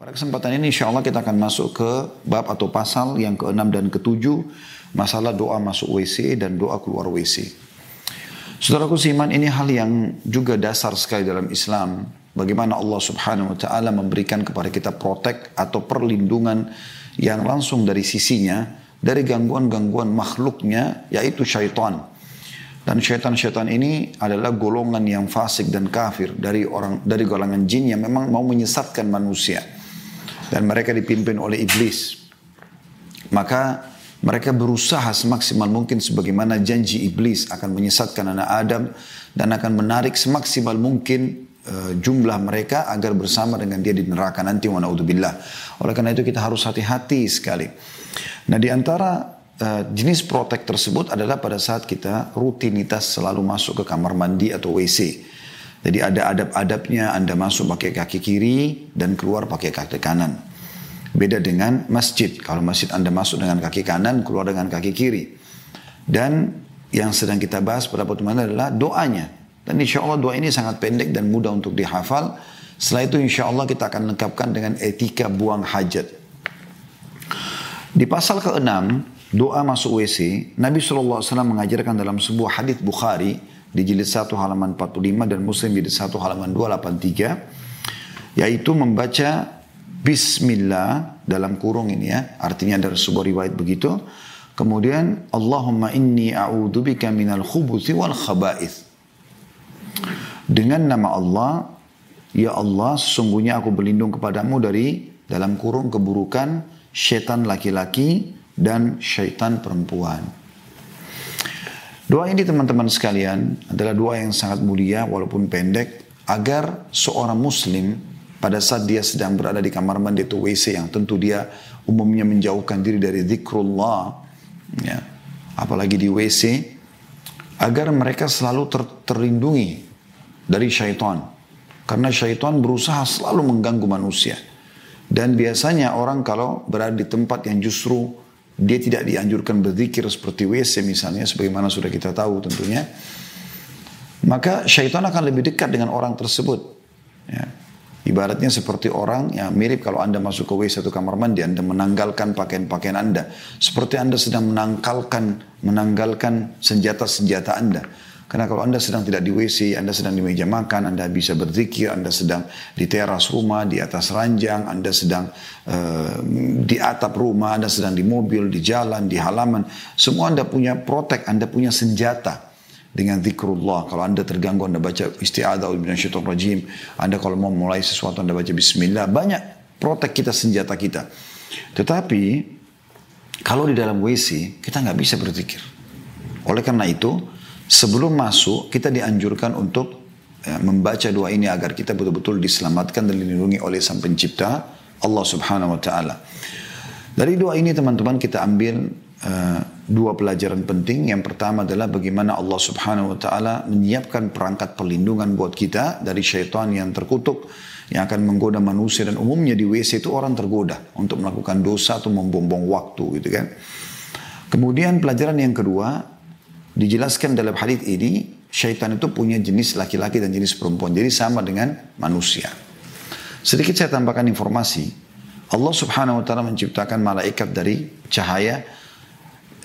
Pada kesempatan ini insya Allah kita akan masuk ke bab atau pasal yang ke-6 dan ke-7. Masalah doa masuk WC dan doa keluar WC. Saudaraku seiman ini hal yang juga dasar sekali dalam Islam. Bagaimana Allah subhanahu wa ta'ala memberikan kepada kita protek atau perlindungan yang langsung dari sisinya. Dari gangguan-gangguan makhluknya yaitu syaitan. Dan syaitan-syaitan ini adalah golongan yang fasik dan kafir dari orang dari golongan jin yang memang mau menyesatkan manusia dan mereka dipimpin oleh iblis. Maka mereka berusaha semaksimal mungkin sebagaimana janji iblis akan menyesatkan anak Adam dan akan menarik semaksimal mungkin uh, jumlah mereka agar bersama dengan dia di neraka nanti wa naudzubillah. Oleh karena itu kita harus hati-hati sekali. Nah di antara uh, jenis protek tersebut adalah pada saat kita rutinitas selalu masuk ke kamar mandi atau WC. Jadi ada adab-adabnya Anda masuk pakai kaki kiri dan keluar pakai kaki kanan. Beda dengan masjid. Kalau masjid Anda masuk dengan kaki kanan, keluar dengan kaki kiri. Dan yang sedang kita bahas pada pertemuan adalah doanya. Dan insya Allah doa ini sangat pendek dan mudah untuk dihafal. Setelah itu insya Allah kita akan lengkapkan dengan etika buang hajat. Di pasal ke-6, doa masuk WC, Nabi SAW mengajarkan dalam sebuah hadis Bukhari, di jilid 1 halaman 45 dan Muslim jilid 1 halaman 283 yaitu membaca Bismillah dalam kurung ini ya. Artinya dari sebuah riwayat begitu. Kemudian Allahumma inni a'udzubika minal khubuthi wal khaba'ith. Dengan nama Allah ya Allah sesungguhnya aku berlindung kepadamu dari dalam kurung keburukan syaitan laki-laki dan syaitan perempuan. Doa ini teman-teman sekalian adalah doa yang sangat mulia walaupun pendek agar seorang muslim pada saat dia sedang berada di kamar mandi atau WC yang tentu dia umumnya menjauhkan diri dari zikrullah ya, apalagi di WC agar mereka selalu ter terlindungi dari syaitan karena syaitan berusaha selalu mengganggu manusia dan biasanya orang kalau berada di tempat yang justru dia tidak dianjurkan berzikir seperti WC misalnya, sebagaimana sudah kita tahu tentunya. Maka syaitan akan lebih dekat dengan orang tersebut. Ya. Ibaratnya seperti orang yang mirip kalau Anda masuk ke WC atau kamar mandi, Anda menanggalkan pakaian-pakaian Anda. Seperti Anda sedang menangkalkan, menanggalkan senjata-senjata Anda. Karena kalau Anda sedang tidak di WC, Anda sedang di meja makan, Anda bisa berzikir, Anda sedang di teras rumah, di atas ranjang, Anda sedang uh, di atap rumah, Anda sedang di mobil, di jalan, di halaman. Semua Anda punya protek, Anda punya senjata dengan zikrullah. Kalau Anda terganggu, Anda baca isti'adah syaitan rajim. Anda kalau mau mulai sesuatu, Anda baca bismillah. Banyak protek kita, senjata kita. Tetapi, kalau di dalam WC, kita nggak bisa berzikir. Oleh karena itu, Sebelum masuk, kita dianjurkan untuk ya, membaca doa ini agar kita betul-betul diselamatkan dan dilindungi oleh Sang Pencipta Allah Subhanahu wa taala. Dari doa ini teman-teman kita ambil uh, dua pelajaran penting. Yang pertama adalah bagaimana Allah Subhanahu wa taala menyiapkan perangkat perlindungan buat kita dari syaitan yang terkutuk yang akan menggoda manusia dan umumnya di WC itu orang tergoda untuk melakukan dosa atau membuang waktu gitu kan. Kemudian pelajaran yang kedua Dijelaskan dalam hadis ini, syaitan itu punya jenis laki-laki dan jenis perempuan. Jadi sama dengan manusia. Sedikit saya tambahkan informasi. Allah subhanahu wa ta'ala menciptakan malaikat dari cahaya,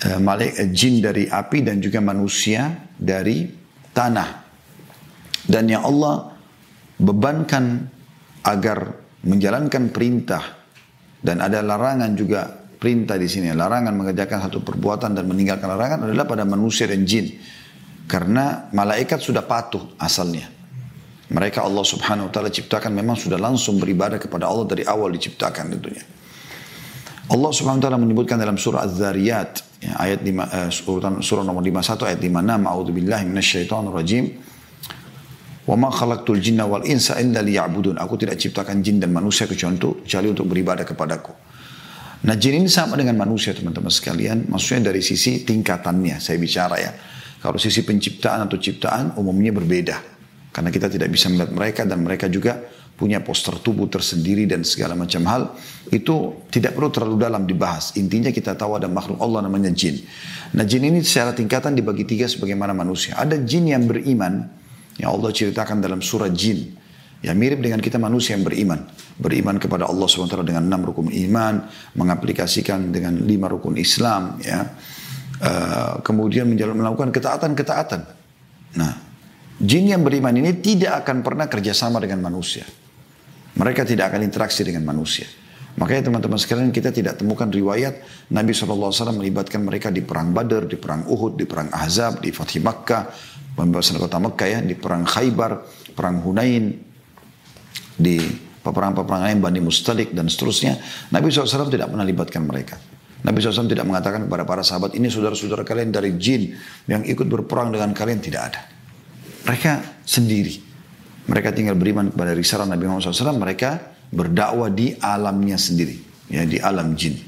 malaikat jin dari api dan juga manusia dari tanah. Dan yang Allah bebankan agar menjalankan perintah dan ada larangan juga perintah di sini. Larangan mengerjakan satu perbuatan dan meninggalkan larangan adalah pada manusia dan jin. Karena malaikat sudah patuh asalnya. Mereka Allah subhanahu wa ta'ala ciptakan memang sudah langsung beribadah kepada Allah dari awal diciptakan tentunya. Allah subhanahu wa ta'ala menyebutkan dalam surah Az-Zariyat ya, ayat 5, uh, surah, surah nomor 51 ayat 56 A'udhu billahi minasyaitonir rajim Wa ma khalaqtul jinna wal insa illa liya'budun. Aku tidak ciptakan jin dan manusia kecuali untuk beribadah kepadaku. Nah jin ini sama dengan manusia teman-teman sekalian. Maksudnya dari sisi tingkatannya saya bicara ya. Kalau sisi penciptaan atau ciptaan umumnya berbeda. Karena kita tidak bisa melihat mereka dan mereka juga punya poster tubuh tersendiri dan segala macam hal. Itu tidak perlu terlalu dalam dibahas. Intinya kita tahu ada makhluk Allah namanya jin. Nah jin ini secara tingkatan dibagi tiga sebagaimana manusia. Ada jin yang beriman. Yang Allah ceritakan dalam surah jin ya mirip dengan kita manusia yang beriman. Beriman kepada Allah SWT dengan enam rukun iman, mengaplikasikan dengan lima rukun Islam, ya. Uh, kemudian melakukan ketaatan-ketaatan. Nah, jin yang beriman ini tidak akan pernah kerjasama dengan manusia. Mereka tidak akan interaksi dengan manusia. Makanya teman-teman sekalian kita tidak temukan riwayat Nabi SAW melibatkan mereka di perang Badar, di perang Uhud, di perang Ahzab, di Fatih Makkah, pembebasan kota Makkah ya, di perang Khaybar, perang Hunain, di peperangan-peperangan yang Bani Mustalik dan seterusnya. Nabi SAW tidak pernah libatkan mereka. Nabi SAW tidak mengatakan kepada para sahabat ini saudara-saudara kalian dari jin yang ikut berperang dengan kalian tidak ada. Mereka sendiri. Mereka tinggal beriman kepada risalah Nabi Muhammad SAW. Mereka berdakwah di alamnya sendiri, ya di alam jin.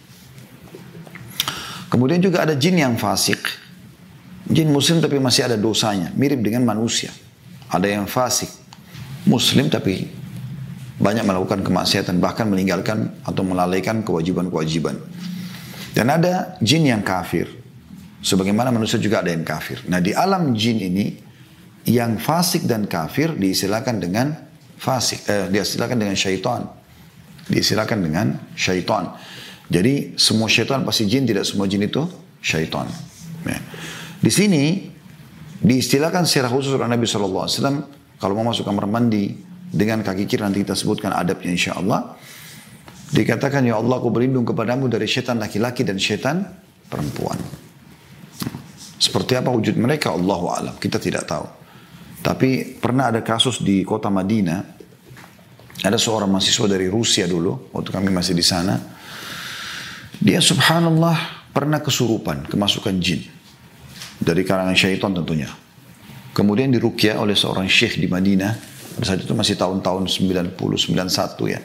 Kemudian juga ada jin yang fasik. Jin muslim tapi masih ada dosanya, mirip dengan manusia. Ada yang fasik, muslim tapi banyak melakukan kemaksiatan bahkan meninggalkan atau melalaikan kewajiban-kewajiban. Dan ada jin yang kafir. Sebagaimana manusia juga ada yang kafir. Nah di alam jin ini yang fasik dan kafir diistilahkan dengan fasik, eh, dia silakan dengan syaitan. Disilakan dengan syaitan. Jadi semua syaitan pasti jin, tidak semua jin itu syaitan. Ya. Di sini diistilahkan secara khusus oleh Nabi SAW kalau mau masuk kamar mandi dengan kaki kiri nanti kita sebutkan adabnya insya Allah. Dikatakan ya Allah aku berlindung kepadamu dari syaitan laki-laki dan syaitan perempuan. Seperti apa wujud mereka Allah alam kita tidak tahu. Tapi pernah ada kasus di kota Madinah, ada seorang mahasiswa dari Rusia dulu, waktu kami masih di sana. Dia subhanallah pernah kesurupan, kemasukan jin. Dari kalangan syaitan tentunya. Kemudian dirukyah oleh seorang syekh di Madinah. Saat itu masih tahun-tahun 90, 91 ya.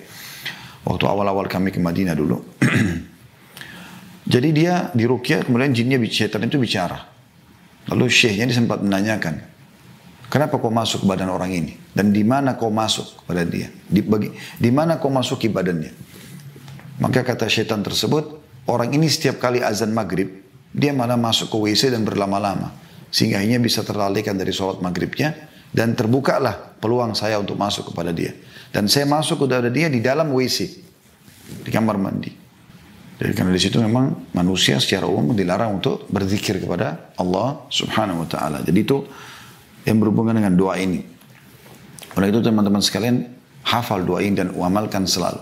Waktu awal-awal kami ke Madinah dulu. Jadi dia dirukyah, kemudian jinnya, syaitan itu bicara. Lalu syekhnya sempat menanyakan, Kenapa kau masuk ke badan orang ini? Dan di mana kau masuk kepada dia? Di, bagi, di mana kau masuki badannya? Maka kata syaitan tersebut, orang ini setiap kali azan maghrib, dia malah masuk ke WC dan berlama-lama. Sehingga akhirnya bisa terlalaikan dari sholat maghribnya. Dan terbukalah peluang saya untuk masuk kepada dia. Dan saya masuk kepada dia di dalam WC. Di kamar mandi. Jadi karena di situ memang manusia secara umum dilarang untuk berzikir kepada Allah subhanahu wa ta'ala. Jadi itu yang berhubungan dengan doa ini. Oleh itu teman-teman sekalian, hafal doa ini dan amalkan selalu.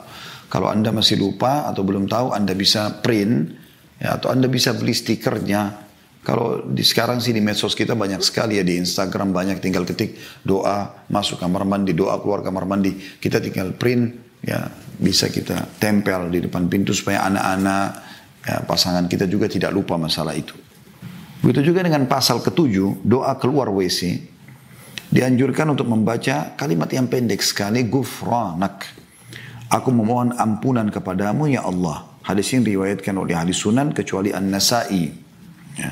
Kalau Anda masih lupa atau belum tahu, Anda bisa print, ya, atau Anda bisa beli stikernya. Kalau di sekarang sih di medsos kita banyak sekali ya di Instagram banyak tinggal ketik doa masuk kamar mandi, doa keluar kamar mandi. Kita tinggal print, ya bisa kita tempel di depan pintu supaya anak-anak ya, pasangan kita juga tidak lupa masalah itu. Begitu juga dengan pasal ketujuh, doa keluar WC. Dianjurkan untuk membaca kalimat yang pendek sekali, gufranak. Aku memohon ampunan kepadamu ya Allah. Hadis ini diriwayatkan oleh hadis sunan kecuali An-Nasai. Ya.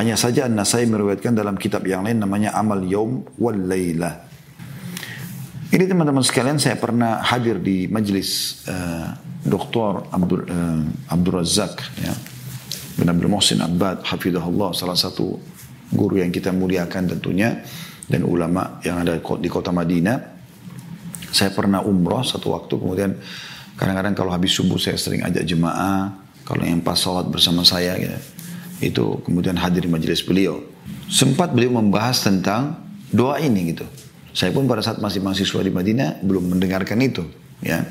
Hanya saja An-Nasai meriwayatkan dalam kitab yang lain namanya Amal Yaum wal Laylah. Ini teman-teman sekalian saya pernah hadir di majelis uh, Dr. Abdul, uh, Abdul Razak ya, bin Abdul Muhsin Abbad hafidahullah salah satu guru yang kita muliakan tentunya dan ulama yang ada di kota Madinah. Saya pernah umroh satu waktu kemudian kadang-kadang kalau habis subuh saya sering ajak jemaah kalau yang pas sholat bersama saya ya, itu kemudian hadir di majelis beliau. Sempat beliau membahas tentang doa ini gitu. Saya pun pada saat masih mahasiswa di Madinah belum mendengarkan itu ya.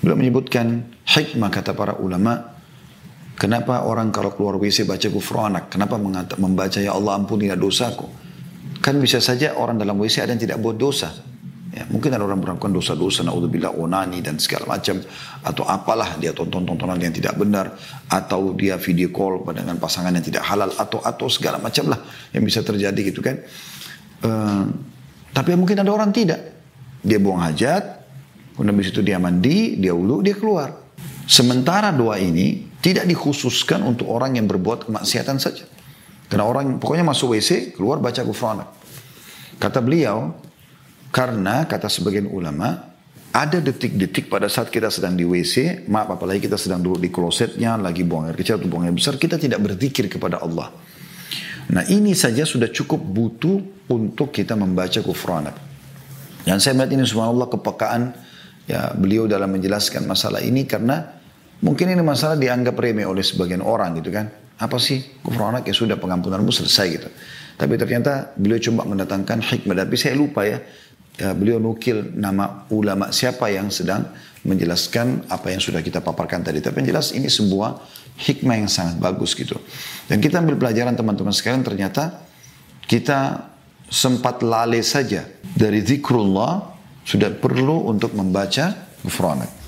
Beliau menyebutkan hikmah kata para ulama Kenapa orang kalau keluar WC baca gufranak? Kenapa membaca ya Allah ampunilah dosaku? Kan bisa saja orang dalam WC ada yang tidak buat dosa. Ya, mungkin ada orang melakukan dosa-dosa, naudzubillah, onani dan segala macam. Atau apalah dia tonton-tontonan yang tidak benar. Atau dia video call dengan pasangan yang tidak halal. Atau atau segala macam lah yang bisa terjadi gitu kan. Uh, tapi mungkin ada orang tidak. Dia buang hajat, kemudian habis itu dia mandi, dia ulu, dia keluar. Sementara doa ini tidak dikhususkan untuk orang yang berbuat kemaksiatan saja. Karena orang pokoknya masuk WC, keluar baca gufranak. Kata beliau, karena kata sebagian ulama, ada detik-detik pada saat kita sedang di WC, maaf apalagi kita sedang duduk di klosetnya, lagi buang air kecil atau buang air besar, kita tidak berzikir kepada Allah. Nah ini saja sudah cukup butuh untuk kita membaca gufranak. Dan saya melihat ini subhanallah kepekaan ya beliau dalam menjelaskan masalah ini karena mungkin ini masalah dianggap remeh oleh sebagian orang gitu kan. Apa sih kufur anak ya sudah pengampunanmu selesai gitu. Tapi ternyata beliau coba mendatangkan hikmah. Tapi saya lupa ya, ya beliau nukil nama ulama siapa yang sedang menjelaskan apa yang sudah kita paparkan tadi. Tapi yang jelas ini sebuah hikmah yang sangat bagus gitu. Dan kita ambil pelajaran teman-teman sekalian ternyata kita sempat lalai saja dari zikrullah sudah perlu untuk membaca gufranak.